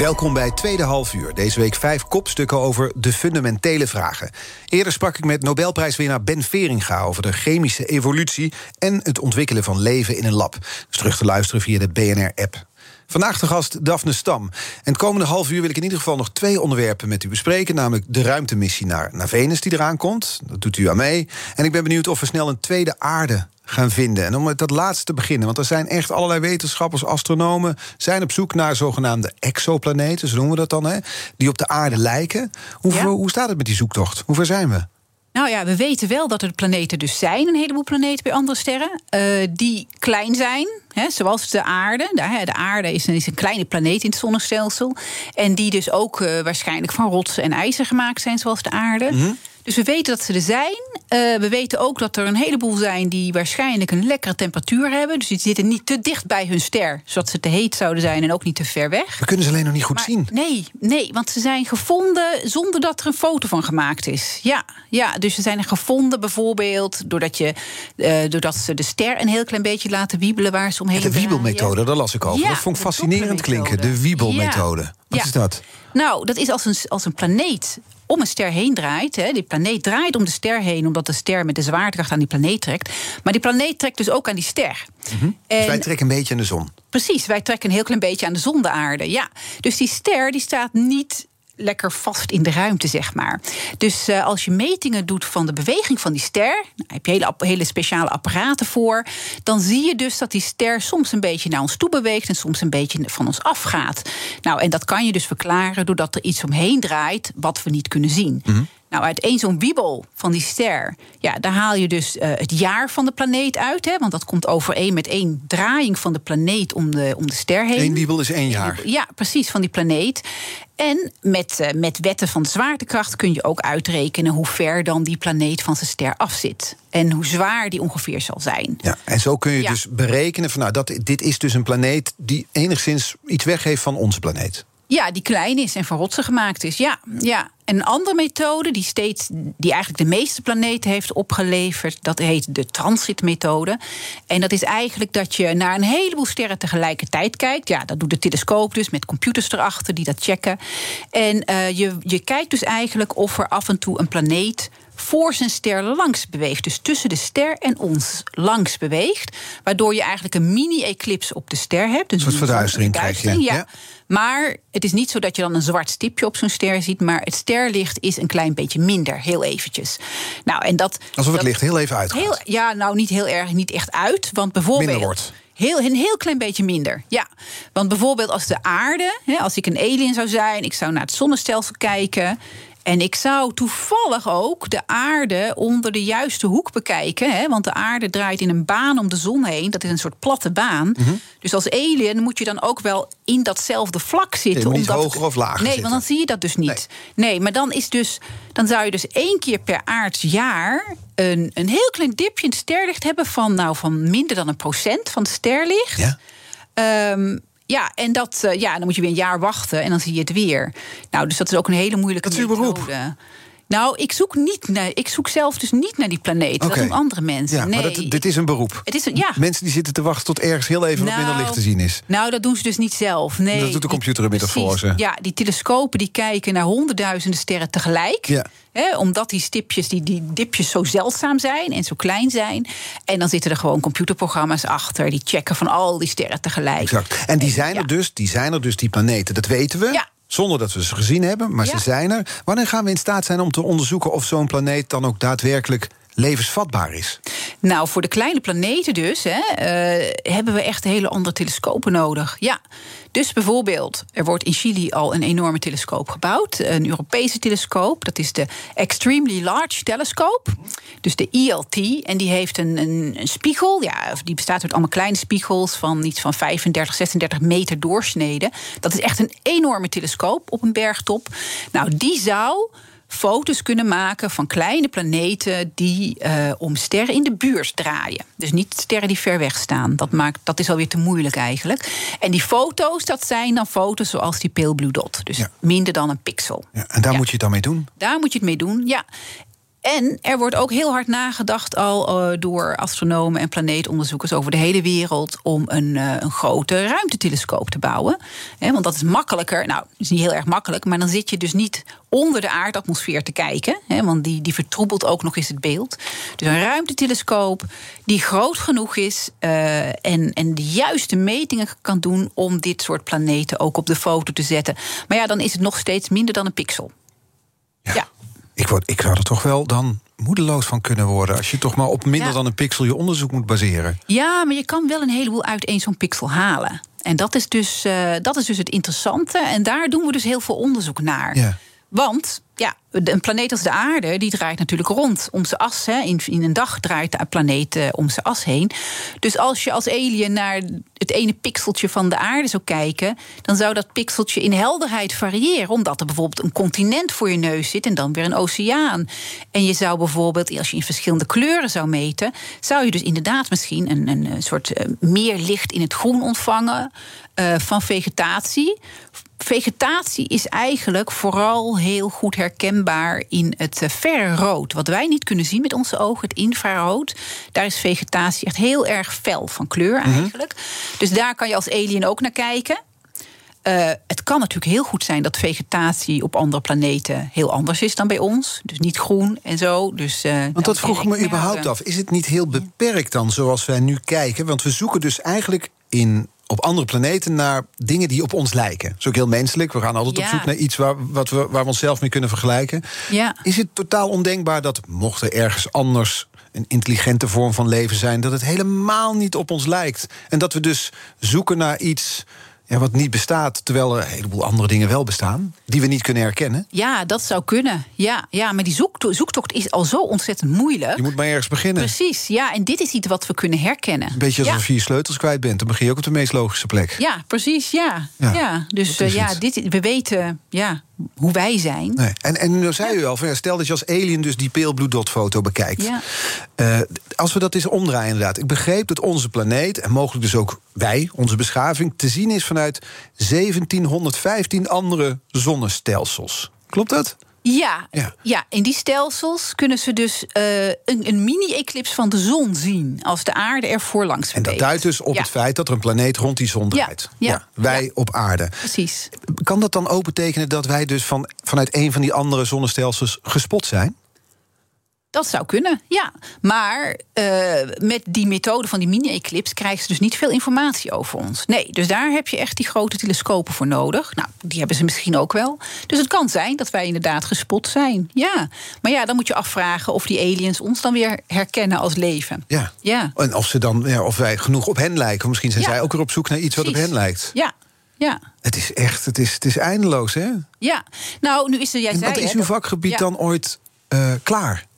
Welkom bij Tweede Half Uur. Deze week vijf kopstukken over de fundamentele vragen. Eerder sprak ik met Nobelprijswinnaar Ben Veringa over de chemische evolutie en het ontwikkelen van leven in een lab. Dus terug te luisteren via de BNR-app. Vandaag de gast Daphne Stam. En het komende half uur wil ik in ieder geval nog twee onderwerpen met u bespreken. Namelijk de ruimtemissie naar, naar Venus die eraan komt. Dat doet u aan mee. En ik ben benieuwd of we snel een tweede aarde gaan vinden. En om met dat laatste te beginnen, want er zijn echt allerlei wetenschappers, astronomen, zijn op zoek naar zogenaamde exoplaneten, zo noemen we dat dan, hè, die op de aarde lijken. Hoe, Ja. hoe staat het met die zoektocht? Hoe ver zijn we? Nou ja, we weten wel dat er planeten dus zijn, een heleboel planeten bij andere sterren, eh, die klein zijn, hè, zoals de aarde. De, aarde is een, kleine planeet in het zonnestelsel. En die dus ook eh, waarschijnlijk van rotsen en ijzer gemaakt zijn, zoals de aarde. Dus we weten dat ze er zijn. Eh, we weten ook dat er een heleboel zijn die waarschijnlijk een lekkere temperatuur hebben. Dus die zitten niet te dicht bij hun ster, zodat ze te heet zouden zijn en ook niet te ver weg. We kunnen ze alleen nog niet goed Maar zien. Nee, nee, want ze zijn gevonden zonder dat er een foto van gemaakt is. Ja, ja dus ze zijn gevonden bijvoorbeeld doordat, je, eh, doordat ze de ster een heel klein beetje laten wiebelen waar ze omheen De draaien. Wiebelmethode, daar las ik over. Ja, dat vond ik de fascinerend klinken. De Wiebelmethode. Ja. Wat Ja. is dat? Nou, dat is als een, als een planeet om een ster heen draait. Hè. Die planeet draait om de ster heen, omdat de ster met de zwaartekracht aan die planeet trekt. Maar die planeet trekt dus ook aan die ster. Dus En- wij trekken een beetje aan de zon. Precies, wij trekken een heel klein beetje aan de zon, de aarde. Ja. Dus die ster die staat niet lekker vast in de ruimte, zeg maar. Dus eh, als je metingen doet van de beweging van die ster... daar heb je hele, hele speciale apparaten voor... dan zie je dus dat die ster soms een beetje naar ons toe beweegt... en soms een beetje van ons afgaat. Nou, en dat kan je dus verklaren doordat er iets omheen draait... wat we niet kunnen zien. Nou, uit één zo'n wiebel van die ster, ja, daar haal je dus uh, het jaar van de planeet uit. Hè, want dat komt overeen met één draaiing van de planeet om de, om de ster heen. Eén wiebel is één jaar. Ja, precies, van die planeet. En met, uh, met wetten van de zwaartekracht kun je ook uitrekenen hoe ver dan die planeet van zijn ster afzit. En hoe zwaar die ongeveer zal zijn. Ja, en zo kun je ja. dus berekenen van nou, dat, dit is dus een planeet die enigszins iets weggeeft van onze planeet. Ja, die klein is en van rotsen gemaakt is. Ja, ja. En een andere methode die, steeds, die eigenlijk de meeste planeten heeft opgeleverd, dat heet de transitmethode. En dat is eigenlijk dat je naar een heleboel sterren tegelijkertijd kijkt. Ja, dat doet de telescoop dus met computers erachter die dat checken. En uh, je, je kijkt dus eigenlijk of er af en toe een planeet voor zijn ster langs beweegt. Dus tussen de ster en ons langs beweegt. Waardoor je eigenlijk een mini-eclips op de ster hebt. Dus een soort verduistering krijg je. Ja. ja. Maar het is niet zo dat je dan een zwart stipje op zo'n ster ziet. Maar het sterlicht is een klein beetje minder, heel eventjes. Nou, en dat, Alsof het dat, licht heel even uitgaat. Heel, ja, nou niet heel erg, niet echt uit. Want bijvoorbeeld. Minder wordt. Heel, een heel klein beetje minder. Ja. Want bijvoorbeeld als de aarde, hè, als ik een alien zou zijn, ik zou naar het zonnestelsel kijken. En ik zou toevallig ook de aarde onder de juiste hoek bekijken. Hè? Want de aarde draait in een baan om de zon heen. Dat is een soort platte baan. Mm -hmm. Dus als alien moet je dan ook wel in datzelfde vlak zitten. Niet hoger of lager Nee, zitten. want dan zie je dat dus niet. Nee. nee, maar dan, is dus, dan zou je dus één keer per aards jaar... Een, een heel klein dipje in het sterlicht hebben... van, nou, van minder dan een procent van het sterlicht. Ja. Um, ja, en dat, uh, ja, dan moet je weer een jaar wachten en dan zie je het weer. Nou, dus dat is ook een hele moeilijke dat is uw beroep. Nou, ik zoek, niet naar, ik zoek zelf dus niet naar die planeet. Okay. Dat doen andere mensen. Ja, nee. maar dat, dit is een beroep. Het is een, ja. Mensen die zitten te wachten tot ergens heel even nou, wat minder licht te zien is. Nou, dat doen ze dus niet zelf. Nee, dat doet de computer inmiddels voor ze. Ja, die telescopen die kijken naar honderdduizenden sterren tegelijk. Ja. Hè, omdat die stipjes, die, die dipjes zo zeldzaam zijn en zo klein zijn. En dan zitten er gewoon computerprogramma's achter. Die checken van al die sterren tegelijk. Exact. En die zijn er, ja. dus, die zijn er dus, die planeten. Dat weten we. Ja. Zonder dat we ze gezien hebben, maar Ja. ze zijn er. Wanneer gaan we in staat zijn om te onderzoeken of zo'n planeet dan ook daadwerkelijk levensvatbaar is? Nou, voor de kleine planeten dus, hè, uh, hebben we echt hele andere telescopen nodig. Ja. Dus bijvoorbeeld, er wordt in Chili al een enorme telescoop gebouwd. Een Europese telescoop. Dat is de Extremely Large Telescope. Dus de ELT. En die heeft een, een, een spiegel. Ja, die bestaat uit allemaal kleine spiegels van iets van 35, 36 meter doorsnede. Dat is echt een enorme telescoop op een bergtop. Nou, die zou foto's kunnen maken van kleine planeten die uh, om sterren in de buurt draaien. Dus niet sterren die ver weg staan. Dat, maakt, dat is alweer te moeilijk eigenlijk. En die foto's, dat zijn dan foto's zoals die Pale Blue Dot. Dus Ja. minder dan een pixel. Ja, en daar Ja. moet je het dan mee doen. Daar moet je het mee doen, ja. En er wordt ook heel hard nagedacht al eh, door astronomen en planeetonderzoekers over de hele wereld om een, eh, een grote ruimtetelescoop te bouwen. Want dat is makkelijker. Nou, het is niet heel erg makkelijk, maar dan zit je dus niet onder de aardatmosfeer te kijken. Hè, want die, die vertroebelt ook nog eens het beeld. Dus een ruimtetelescoop die groot genoeg is eh, en, en de juiste metingen kan doen om dit soort planeten ook op de foto te zetten. Maar ja, dan is het nog steeds minder dan een pixel. ja. Ik, word, ik zou er toch wel dan moedeloos van kunnen worden... als je toch maar op minder Ja. dan een pixel je onderzoek moet baseren. Ja, maar je kan wel een heleboel uit één zo'n pixel halen. En dat is, dus, uh, dat is dus het interessante. En daar doen we dus heel veel onderzoek naar. Ja. Want ja, een planeet als de aarde, die draait natuurlijk rond om zijn as. Hè. In, in een dag draait de planeet uh, om zijn as heen. Dus als je als alien naar het ene pixeltje van de aarde zou kijken... dan zou dat pixeltje in helderheid variëren. Omdat er bijvoorbeeld een continent voor je neus zit... en dan weer een oceaan. En je zou bijvoorbeeld, als je in verschillende kleuren zou meten... zou je dus inderdaad misschien een, een soort uh, meer licht in het groen ontvangen... Uh, van vegetatie vegetatie is eigenlijk vooral heel goed herkenbaar in het verre rood. Wat wij niet kunnen zien met onze ogen, het infrarood. Daar is vegetatie echt heel erg fel van kleur eigenlijk. Mm -hmm. Dus daar kan je als alien ook naar kijken. Uh, het kan natuurlijk heel goed zijn dat vegetatie op andere planeten heel anders is dan bij ons. Dus niet groen en zo. Dus, uh, Want dat vroeg me überhaupt af. Is het niet heel beperkt dan zoals wij nu kijken? Want we zoeken dus eigenlijk in op andere planeten naar dingen die op ons lijken. Dat is ook heel menselijk. We gaan altijd Ja. op zoek naar iets waar, wat we, waar we onszelf mee kunnen vergelijken. Ja. Is het totaal ondenkbaar dat mocht er ergens anders een intelligente vorm van leven zijn, dat het helemaal niet op ons lijkt? En dat we dus zoeken naar iets Ja, wat niet bestaat, terwijl er een heleboel andere dingen wel bestaan... die we niet kunnen herkennen. Ja, dat zou kunnen. Ja, ja maar die zoektocht, zoektocht is al zo ontzettend moeilijk. Je moet maar ergens beginnen. Precies, ja. En dit is iets wat we kunnen herkennen. Een beetje alsof ja. je vier sleutels kwijt bent. Dan begin je ook op de meest logische plek. Ja, precies, ja. Ja, ja, Dus uh, ja, dit, we weten ja, hoe wij zijn. Nee. En, en nu zei u al, van, ja, stel dat je als alien dus die pale blue dot foto bekijkt. Ja. Uh, als we dat eens omdraaien inderdaad. Ik begreep dat onze planeet, en mogelijk dus ook wij, onze beschaving... te zien is vanuit 1715 andere zonnestelsels. Klopt dat? Ja, Ja. ja. in die stelsels kunnen ze dus uh, een, een mini-eclips van de zon zien... als de aarde ervoor langs En dat beweegt. duidt dus op Ja. het feit dat er een planeet rond die zon draait. ja, wij op aarde. Precies. Kan dat dan ook betekenen dat wij dus van, vanuit een van die andere zonnestelsels gespot zijn? Dat zou kunnen, ja. Maar uh, met die methode van die mini-eclips krijgen ze dus niet veel informatie over ons. Nee, dus daar heb je echt die grote telescopen voor nodig. Nou, die hebben ze misschien ook wel. Dus het kan zijn dat wij inderdaad gespot zijn. Ja. Maar ja, dan moet je afvragen of die aliens ons dan weer herkennen als leven. Ja. Ja. En of, ze dan, ja, of wij genoeg op hen lijken. Misschien zijn Ja. zij ook weer op zoek naar iets wat op hen lijkt. Ja. Ja. Het is echt, het is, het is eindeloos, hè? Ja. Nou, nu is er, jij En zei... wat is uw vakgebied Ja. dan ooit eh, klaar?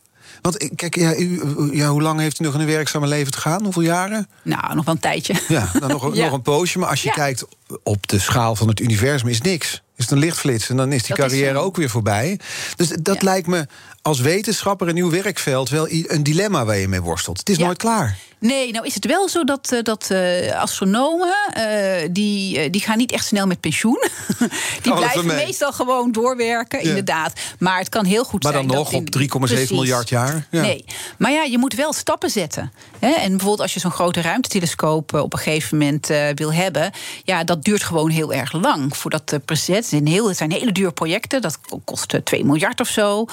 Want ik- kijk, ja, u, ja, hoe lang heeft u nog in een werkzame leven te gaan? Hoeveel jaren? Nou, nog wel een tijdje. Ja, nog, Ja. nog een poosje. Maar als je Ja. kijkt op de schaal van het universum, is niks. Is het een lichtflits en dan is die Dat carrière zo. ook weer voorbij. Dus dat lijkt me als wetenschapper in uw werkveld wel een dilemma waar je mee worstelt. Het is nooit klaar. Nee, nou is het wel zo dat, eh, dat eh, astronomen... eh, die, die gaan niet echt snel met pensioen. die blijven mee. meestal gewoon doorwerken, Ja. inderdaad. Maar het kan heel goed Maar zijn dan dat nog op 3,7 Precies. miljard jaar. Ja. Nee, maar ja, je moet wel stappen zetten. Hè? En bijvoorbeeld als je zo'n grote ruimtetelescoop... op een gegeven moment wil hebben... ja, dat duurt gewoon heel erg lang voordat de preset... Het zijn, hele dure projecten, dat kost eh, 2 miljard of zo.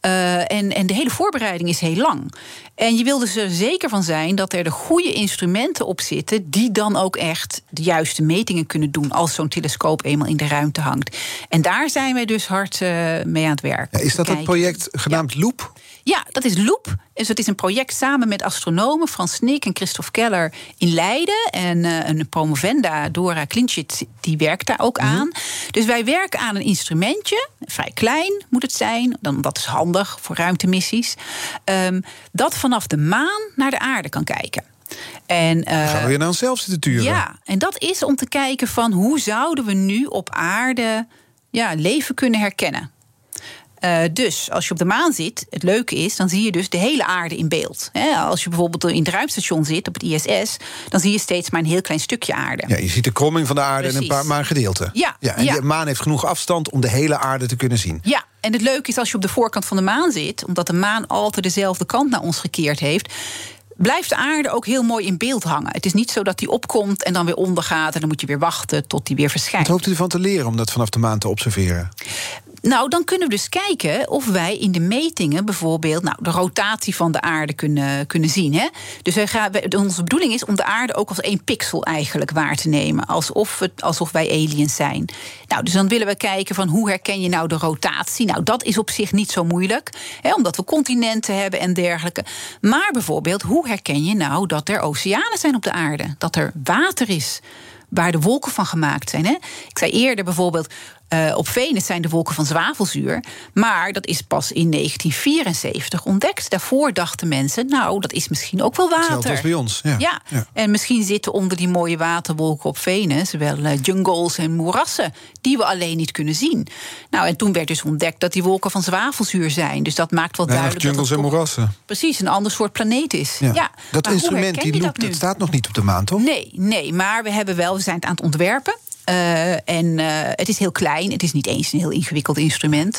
En, en de hele voorbereiding is heel lang. En je wil dus er zeker van zijn dat er de goede instrumenten op zitten... die dan ook echt de juiste metingen kunnen doen... als zo'n telescoop eenmaal in de ruimte hangt. En daar zijn wij dus hard eh, mee aan het werk. Ja, is dat het project genaamd Loop? Ja, dat is Loop. Dus het is een project samen met astronomen Frans Snik en Christophe Keller in Leiden. En eh, een promovenda, Dora Klinchit, die werkt daar ook aan. Dus wij werken aan een instrumentje, vrij klein moet het zijn. Dan, dat is handig voor ruimtemissies. ehm, dat vanaf de maan naar de aarde kan kijken. En, eh, Gaan we weer naar onszelf zitten turen? ja, en dat is om te kijken van hoe zouden we nu op aarde ja, leven kunnen herkennen. Eh, dus als je op de maan zit, het leuke is, dan zie je dus de hele aarde in beeld. Als je bijvoorbeeld in het ruimstation zit, op het ISS, dan zie je steeds maar een heel klein stukje aarde. Ja, je ziet de kromming van de aarde en een Precies. paar maar een gedeelte. Ja, en ja. de maan heeft genoeg afstand om de hele aarde te kunnen zien. Ja, en het leuke is als je op de voorkant van de maan zit, omdat de maan altijd dezelfde kant naar ons gekeerd heeft. Blijft de aarde ook heel mooi in beeld hangen. Het is niet zo dat die opkomt en dan weer ondergaat. En dan moet je weer wachten tot die weer verschijnt. Wat hoopt u ervan te leren om dat vanaf de maan te observeren? Nou, dan kunnen we dus kijken of wij in de metingen bijvoorbeeld nou, de rotatie van de aarde kunnen, kunnen zien. Hè? Dus wij gaan, onze bedoeling is om de aarde ook als één pixel eigenlijk waar te nemen. Alsof, het, alsof wij aliens zijn. Nou, dus dan willen we kijken van hoe herken je nou de rotatie. Nou, dat is op zich niet zo moeilijk. Hè, omdat we continenten hebben en dergelijke. Maar bijvoorbeeld, hoe herken je nou dat er oceanen zijn op de aarde? Dat er water is waar de wolken van gemaakt zijn. Hè? Ik zei eerder bijvoorbeeld, eh, op Venus zijn de wolken van zwavelzuur. Maar dat is pas in 1974 ontdekt. Daarvoor dachten mensen, nou, dat is misschien ook wel Hetzelfde water. als bij ons. Ja. Ja. Ja. en misschien zitten onder die mooie waterwolken op Venus wel eh, jungles en moerassen die we alleen niet kunnen zien. Nou, en toen werd dus ontdekt dat die wolken van zwavelzuur zijn. Dus dat maakt wel Weinig duidelijk jungles dat en moerassen. precies een ander soort planeet is. Ja. Ja. Dat Maar instrument, die je loop, dat nu? dat staat nog niet op de maan, toch? Nee, nee, maar we hebben wel, we zijn het aan het ontwerpen. Eh, en eh, het is heel klein, het is niet eens een heel ingewikkeld instrument.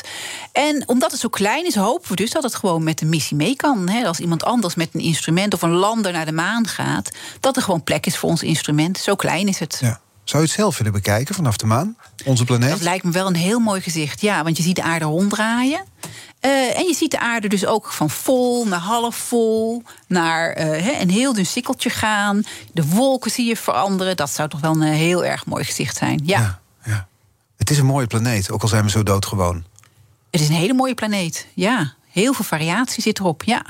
En omdat het zo klein is, hopen we dus dat het gewoon met de missie mee kan. Hè. Als iemand anders met een instrument of een lander naar de maan gaat, dat er gewoon plek is voor ons instrument. Zo klein is het. Ja. Zou je het zelf willen bekijken vanaf de maan? Onze planeet? Dat lijkt me wel een heel mooi gezicht. Ja, want je ziet de aarde ronddraaien. Eh, en je ziet de aarde dus ook van vol naar half vol, naar eh, een heel dun sikkeltje gaan. De wolken zie je veranderen. Dat zou toch wel een heel erg mooi gezicht zijn. Ja, ja, ja. Het is een mooie planeet, ook al zijn we zo doodgewoon. het is een hele mooie planeet. Ja, heel veel variatie zit erop. Ja.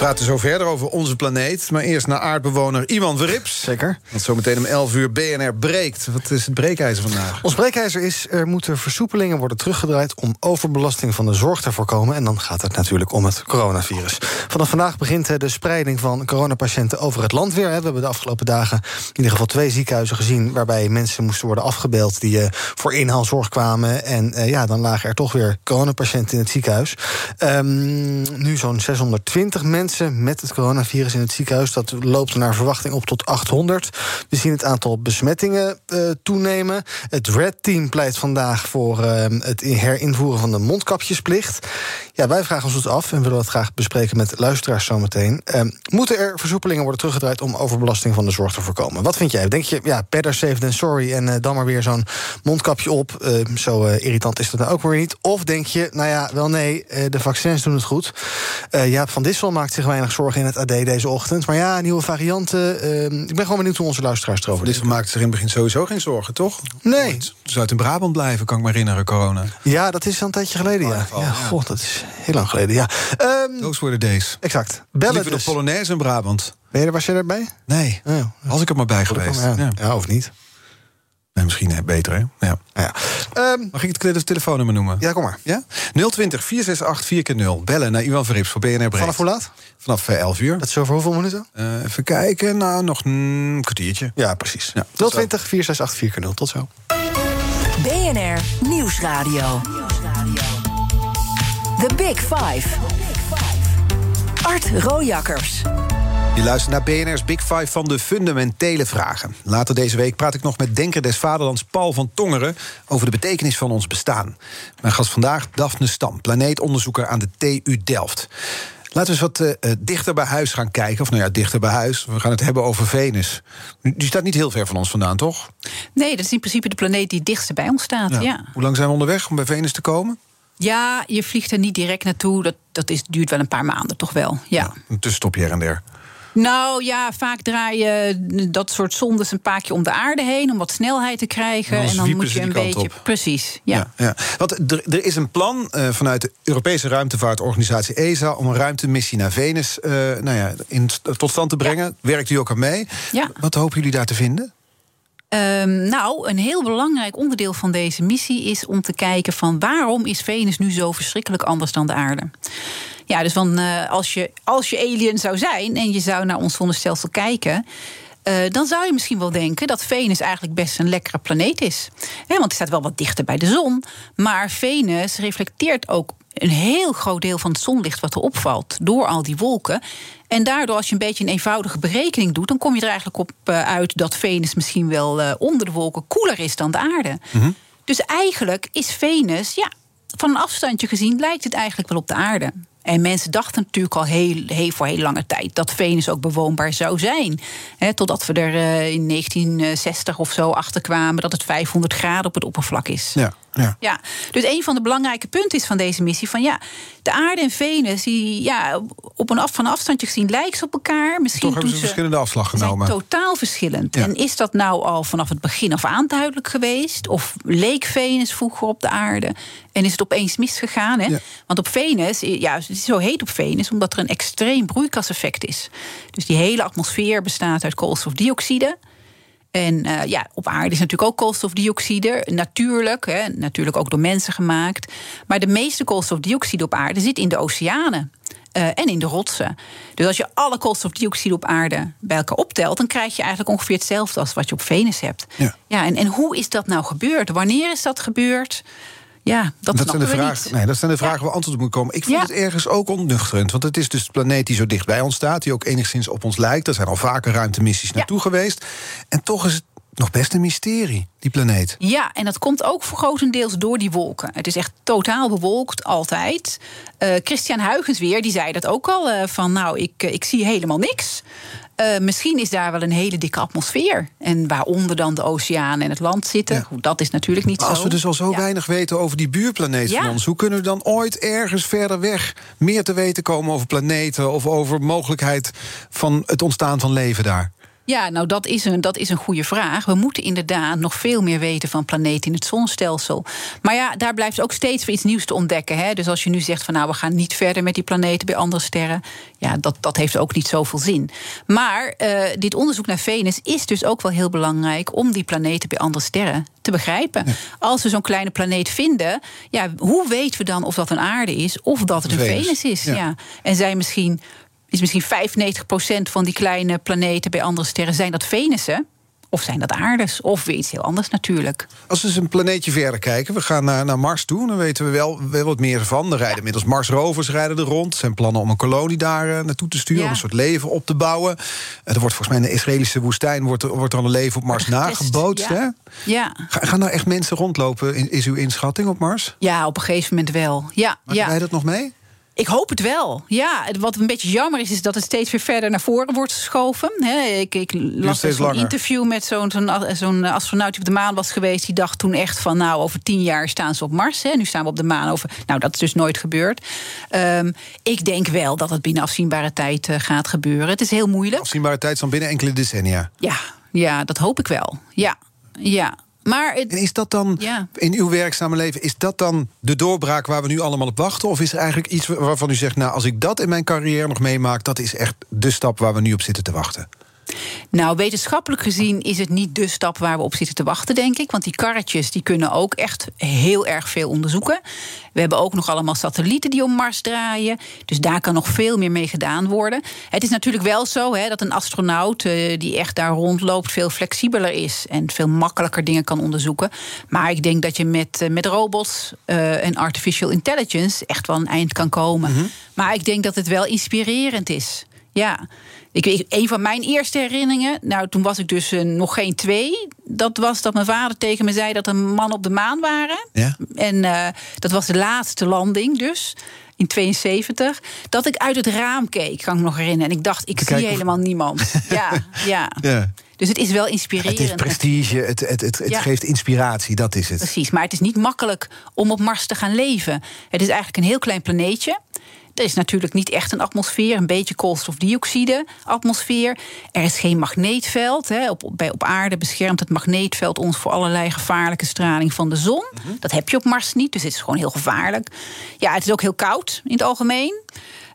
Praten zo verder over onze planeet. Maar eerst naar aardbewoner Iwan Verrips. Zeker. Want zometeen om 11 uur BNR breekt. Wat is het breekijzer vandaag? Ons breekijzer is, er moeten versoepelingen worden teruggedraaid... om overbelasting van de zorg te voorkomen. En dan gaat het natuurlijk om het coronavirus. Vanaf vandaag begint de spreiding van coronapatiënten over het land weer. We hebben de afgelopen dagen in ieder geval twee ziekenhuizen gezien... waarbij mensen moesten worden afgebeeld die uh, voor inhaalzorg kwamen. En uh, ja, dan lagen er toch weer coronapatiënten in het ziekenhuis. Um, nu zo'n 620 mensen met het coronavirus in het ziekenhuis. Dat loopt naar verwachting op tot 800. We zien het aantal besmettingen uh, toenemen. Het Red Team pleit vandaag voor uh, het herinvoeren van de mondkapjesplicht. Ja, wij vragen ons het af en willen dat graag bespreken met luisteraars zometeen. Uh, moeten er versoepelingen worden teruggedraaid om overbelasting van de zorg te voorkomen? Wat vind jij? Denk je, ja, better safe than sorry en dan maar weer zo'n mondkapje op? Zo irritant is dat nou ook weer niet. Of denk je, nou ja, wel nee, de vaccins doen het goed. ja, Van Dissel maakt zich weinig zorgen in het AD deze ochtend. Maar ja, nieuwe varianten. Uh, ik ben gewoon benieuwd hoe onze luisteraars erover Dit maakt zich in het begin sowieso geen zorgen, toch? Nee. Het zou uit in Brabant blijven, kan ik me herinneren, corona. Ja, dat is al een tijdje geleden, ja. Ja, ja, god, dat is heel lang geleden, ja. Um, Those were the days. Exact. Bellen Liever dus. de Polonaise in Brabant. Ben je er, was je erbij? Nee, oh. was ik er maar bij geweest. Ja. Ja. ja, of niet? Nee, misschien beter, hè? Ja. ja. Um, Mag ik het telefoonnummer noemen? Ja, kom maar. Ja? 020 468 4x0. Bellen naar Iwan Verrips voor BNR Breed. Vanaf hoe laat? Vanaf 11 uur. Dat is over hoeveel minuten? Uh, even kijken, nou, nog een kwartiertje. Ja, precies. Ja, 020 468 4x0. Tot zo. BNR Nieuwsradio. The Big Five. Art Rojakkers. Je luistert naar BNR's Big Five van de fundamentele vragen. Later deze week praat ik nog met Denker des Vaderlands Paul van Tongeren... over de betekenis van ons bestaan. Mijn gast vandaag, Daphne Stam, planeetonderzoeker aan de TU Delft. Laten we eens wat uh, dichter bij huis gaan kijken. Of nou ja, dichter bij huis. We gaan het hebben over Venus. Die staat niet heel ver van ons vandaan, toch? Nee, dat is in principe de planeet die dichtst bij ons staat. Ja. ja. Hoe lang zijn we onderweg om bij Venus te komen? Ja, je vliegt er niet direct naartoe. Dat, dat is, duurt wel een paar maanden, toch wel. Ja. ja een tussenstopje her en der. Nou ja, vaak draaien dat soort zondes een paar keer om de aarde heen om wat snelheid te krijgen. En dan, en dan moet je een beetje. Op. Precies. Ja. ja, ja. Want er, er, is een plan uh, vanuit de Europese ruimtevaartorganisatie ESA om een ruimtemissie naar Venus uh, nou ja, in, tot stand te brengen. Ja. Werkt u ook aan mee? Ja. Wat hopen jullie daar te vinden? Um, nou, een heel belangrijk onderdeel van deze missie is om te kijken van waarom is Venus nu zo verschrikkelijk anders dan de aarde. Ja, dus van, uh, als, je, als je alien zou zijn en je zou naar ons zonnestelsel kijken. Uh, dan zou je misschien wel denken dat Venus eigenlijk best een lekkere planeet is. He, want het staat wel wat dichter bij de zon. Maar Venus reflecteert ook een heel groot deel van het zonlicht wat er opvalt door al die wolken. En daardoor, als je een beetje een eenvoudige berekening doet, dan kom je er eigenlijk op uh, uit dat Venus misschien wel onder de wolken koeler is dan de aarde. Mm -hmm. Dus eigenlijk is Venus, ja, van een afstandje gezien, lijkt het eigenlijk wel op de aarde. En mensen dachten natuurlijk al heel, heel, voor heel lange tijd dat Venus ook bewoonbaar zou zijn. Totdat we er uh, in 1960 of zo achter kwamen dat het 500 graden op het oppervlak is. Ja, ja. ja. Dus een van de belangrijke punten is van deze missie: van ja, de aarde en Venus, die ja, op een af, van afstandje gezien lijken ze op elkaar. Misschien Toch hebben ze verschillende afslag genomen. Zijn totaal verschillend. Ja. En is dat nou al vanaf het begin af aan duidelijk geweest? Of leek Venus vroeger op de aarde? En is het opeens misgegaan? Hè? Ja. Want op Venus, ja, het is zo heet op Venus, omdat er een extreem broeikaseffect is. Dus die hele atmosfeer bestaat uit koolstofdioxide. En uh, ja, op aarde is natuurlijk ook koolstofdioxide. Natuurlijk, hè, natuurlijk ook door mensen gemaakt. Maar de meeste koolstofdioxide op aarde zit in de oceanen. Uh, en in de rotsen. Dus als je alle koolstofdioxide op aarde bij elkaar optelt, dan krijg je eigenlijk ongeveer hetzelfde als wat je op Venus hebt. Ja. Ja, en, en hoe is dat nou gebeurd? Wanneer is dat gebeurd? Ja, dat, dat zijn de vragen. niet. Nee, dat zijn de vragen ja. waar antwoord op moet komen. Ik vind Ja. het ergens ook onnuchterend. Want het is dus de planeet die zo dicht bij ons staat, die ook enigszins op ons lijkt. Er zijn al vaker ruimtemissies naartoe geweest. En toch is het nog best een mysterie, die planeet. Ja, en dat komt ook voor grotendeels door die wolken. Het is echt totaal bewolkt, altijd. Uh, Christian Huygens weer, die zei dat ook al. Uh, van nou, ik, ik zie helemaal niks. Uh, misschien is daar wel een hele dikke atmosfeer. En waaronder dan de oceaan en het land zitten. Ja. Dat is natuurlijk niet Maar als zo. we dus al zo Ja. weinig weten over die buurplaneet Ja. van ons... hoe kunnen we dan ooit ergens verder weg meer te weten komen over planeten... of over mogelijkheid van het ontstaan van leven daar? Ja, nou dat is, een, dat is een goede vraag. We moeten inderdaad nog veel meer weten van planeten in het zonnestelsel. Maar ja, daar blijft ook steeds weer iets nieuws te ontdekken. Hè? Dus als je nu zegt van nou, we gaan niet verder met die planeten bij andere sterren. Ja, dat, dat heeft ook niet zoveel zin. Maar uh, dit onderzoek naar Venus is dus ook wel heel belangrijk om die planeten bij andere sterren te begrijpen. Ja. Als we zo'n kleine planeet vinden, ja, hoe weten we dan of dat een aarde is of dat het een Venus, Venus is? Ja. ja. En zijn misschien is misschien 95% van die kleine planeten bij andere sterren zijn dat Venussen. Of zijn dat aardes? Of weer iets heel anders natuurlijk. Als we eens een planeetje verder kijken, we gaan naar, naar Mars toe, dan weten we wel, wel wat meer van. Er rijden ja. middels Mars rovers rijden er rond. Er zijn plannen om een kolonie daar uh, naartoe te sturen, ja. om een soort leven op te bouwen. Uh, er wordt volgens mij in de Israëlische woestijn wordt, wordt dan een leven op Mars nagebootst. Ja. Hè? ja. Ga, gaan daar echt mensen rondlopen? Is uw inschatting op Mars? Ja, op een gegeven moment wel. Ja, ja. wij dat nog mee? Ik hoop het wel. Ja, wat een beetje jammer is, is dat het steeds weer verder naar voren wordt geschoven. He, ik, ik las dus een interview met zo'n zo'n astronaut die op de maan was geweest. Die dacht toen echt van, nou, over tien jaar staan ze op Mars. He. Nu staan we op de maan over. Nou, dat is dus nooit gebeurd. Um, ik denk wel dat het binnen afzienbare tijd uh, gaat gebeuren. Het is heel moeilijk. Afzienbare tijd is dan binnen enkele decennia. Ja, ja dat hoop ik wel. Ja, ja. Maar het, en is dat dan, ja. in uw werkzame leven, is dat dan de doorbraak waar we nu allemaal op wachten? Of is er eigenlijk iets waarvan u zegt, nou, als ik dat in mijn carrière nog meemaak, dat is echt de stap waar we nu op zitten te wachten? Nou, wetenschappelijk gezien is het niet de stap waar we op zitten te wachten, denk ik. Want die karretjes die kunnen ook echt heel erg veel onderzoeken. We hebben ook nog allemaal satellieten die om Mars draaien. Dus daar kan nog veel meer mee gedaan worden. Het is natuurlijk wel zo hè, dat een astronaut uh, die echt daar rondloopt veel flexibeler is en veel makkelijker dingen kan onderzoeken. Maar ik denk dat je met, uh, met robots uh, en artificial intelligence echt wel een eind kan komen. Mm-hmm. Maar ik denk dat het wel inspirerend is. Ja. Ik een van mijn eerste herinneringen, nou toen was ik dus uh, nog geen twee. Dat was dat mijn vader tegen me zei dat er man op de maan waren. Ja. En uh, dat was de laatste landing dus. In 72, dat ik uit het raam keek, kan ik me nog herinneren. En ik dacht, ik zie helemaal niemand. Ja, ja. ja. Dus het is wel inspirerend. Het is prestige, het, het, het, het ja. geeft inspiratie, dat is het. Precies, maar het is niet makkelijk om op Mars te gaan leven. Het is eigenlijk een heel klein planeetje. Er is natuurlijk niet echt een atmosfeer, een beetje koolstofdioxide atmosfeer. Er is geen magneetveld. Hè. Op, bij, op aarde beschermt het magneetveld ons voor allerlei gevaarlijke straling van de zon. Mm-hmm. Dat heb je op Mars niet, dus het is gewoon heel gevaarlijk. Ja, het is ook heel koud in het algemeen.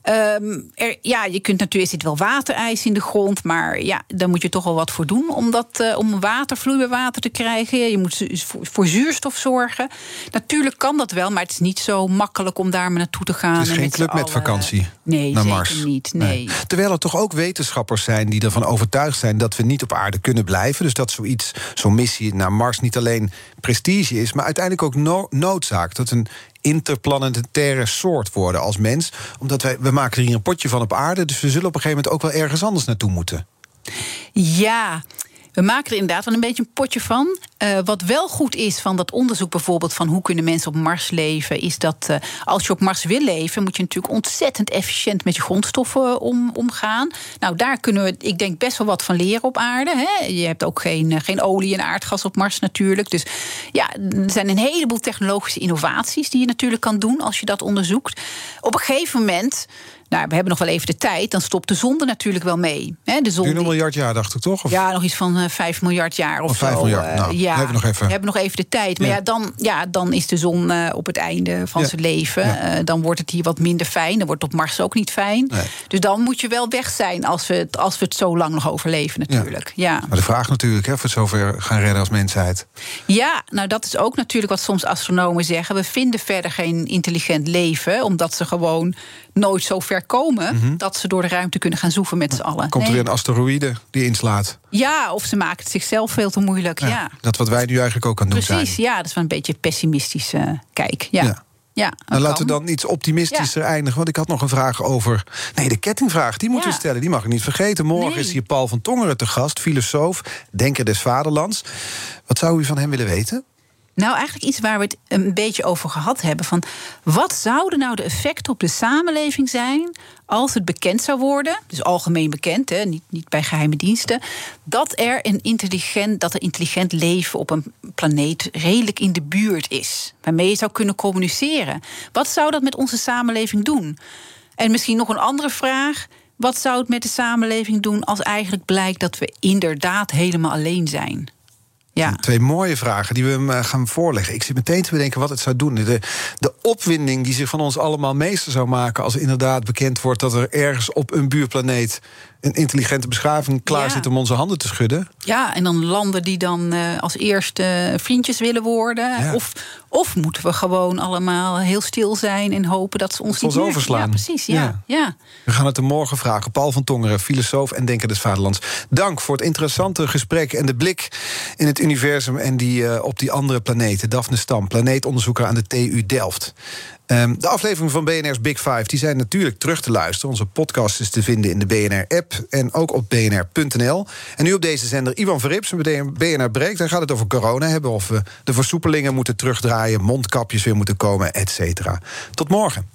Um, er, ja, je kunt natuurlijk, er zit wel waterijs in de grond, maar ja, daar moet je toch wel wat voor doen om, dat, uh, om water, vloeibaar water te krijgen. Je moet voor, voor, zuurstof zorgen. Natuurlijk kan dat wel, maar het is niet zo makkelijk om daar maar naartoe te gaan. Het is geen club met vakantie. Nee, naar zeker Mars. niet. Nee. nee. Terwijl er toch ook wetenschappers zijn die ervan overtuigd zijn dat we niet op aarde kunnen blijven. Dus dat zoiets, zo'n missie naar Mars niet alleen prestige is, maar uiteindelijk ook no noodzaak. Dat een interplanetaire soort worden als mens. Omdat wij, we maken er hier een potje van op aarde. Dus we zullen op een gegeven moment ook wel ergens anders naartoe moeten. Ja, we maken er inderdaad wel een beetje een potje van. Uh, wat wel goed is van dat onderzoek bijvoorbeeld van hoe kunnen mensen op Mars leven, is dat uh, als je op Mars wil leven, moet je natuurlijk ontzettend efficiënt met je grondstoffen om, omgaan. Nou, daar kunnen we, ik denk, best wel wat van leren op aarde. Hè. Je hebt ook geen, geen olie en aardgas op Mars natuurlijk. Dus ja, er zijn een heleboel technologische innovaties die je natuurlijk kan doen als je dat onderzoekt. Op een gegeven moment. Nou, we hebben nog wel even de tijd. Dan stopt de zon er natuurlijk wel mee. He, de zon een miljard jaar, dacht ik toch? Of? Ja, nog iets van uh, 5 miljard jaar of, of 5 zo. miljard. Nou, ja, we hebben nog even. We hebben nog even de tijd. Maar ja, ja dan, ja, dan is de zon uh, op het einde van ja. zijn leven. Ja. Uh, dan wordt het hier wat minder fijn. Dan wordt het op Mars ook niet fijn. Nee. Dus dan moet je wel weg zijn als we het, als we het zo lang nog overleven, natuurlijk. Ja. Maar de vraag natuurlijk, hè, of we het zover gaan redden als mensheid. Ja, nou dat is ook natuurlijk wat soms astronomen zeggen. We vinden verder geen intelligent leven, omdat ze gewoon nooit zo ver komen mm -hmm. dat ze door de ruimte kunnen gaan zoeven met z'n allen. Komt er nee. weer een asteroïde die inslaat? Ja, of ze maken het zichzelf veel te moeilijk. Ja, ja. Dat wat wij nu eigenlijk ook aan doen Precies, zijn. ja, dat is wel een beetje een pessimistische uh, kijk. Ja. ja. Ja, nou, laten we dan iets optimistischer ja. eindigen. Want ik had nog een vraag over. Nee, de kettingvraag, die moeten ja. we stellen. Die mag ik niet vergeten. Morgen nee. is hier Paul van Tongeren te gast, filosoof, denker des vaderlands. Wat zou u van hem willen weten? Nou, eigenlijk iets waar we het een beetje over gehad hebben. Van wat zouden nou de effecten op de samenleving zijn als het bekend zou worden, dus algemeen bekend, hè, niet, niet bij geheime diensten, dat er een intelligent, dat er intelligent leven op een planeet redelijk in de buurt is, waarmee je zou kunnen communiceren. Wat zou dat met onze samenleving doen? En misschien nog een andere vraag. wat zou het met de samenleving doen als eigenlijk blijkt dat we inderdaad helemaal alleen zijn? Ja. Twee mooie vragen die we hem eh, gaan voorleggen. Ik zit meteen te bedenken wat het zou doen. De, de opwinding die zich van ons allemaal meester zou maken... als inderdaad bekend wordt dat er ergens op een buurplaneet een intelligente beschaving klaar zit om onze handen te schudden. Ja, en dan landen die dan uh, als eerste vriendjes willen worden. Of, of moeten we gewoon allemaal heel stil zijn en hopen dat ze ons niet meer... overslaan. Ja, precies. Ja, ja. We gaan het er morgen vragen. Paul van Tongeren, filosoof en denker des Vaderlands. Dank voor het interessante gesprek en de blik in het universum en die, uh, op die andere planeten. Daphne Stam, planeetonderzoeker aan de TU Delft. Um, de afleveringen van BNR's Big Five die zijn natuurlijk terug te luisteren. Onze podcast is te vinden in de BNR-app en ook op bnr.nl. En nu op deze zender Ivan Verrips, BNR Breekt. Daar gaat het over corona hebben, of we de versoepelingen moeten terugdraaien... mondkapjes weer moeten komen, et cetera. Tot morgen.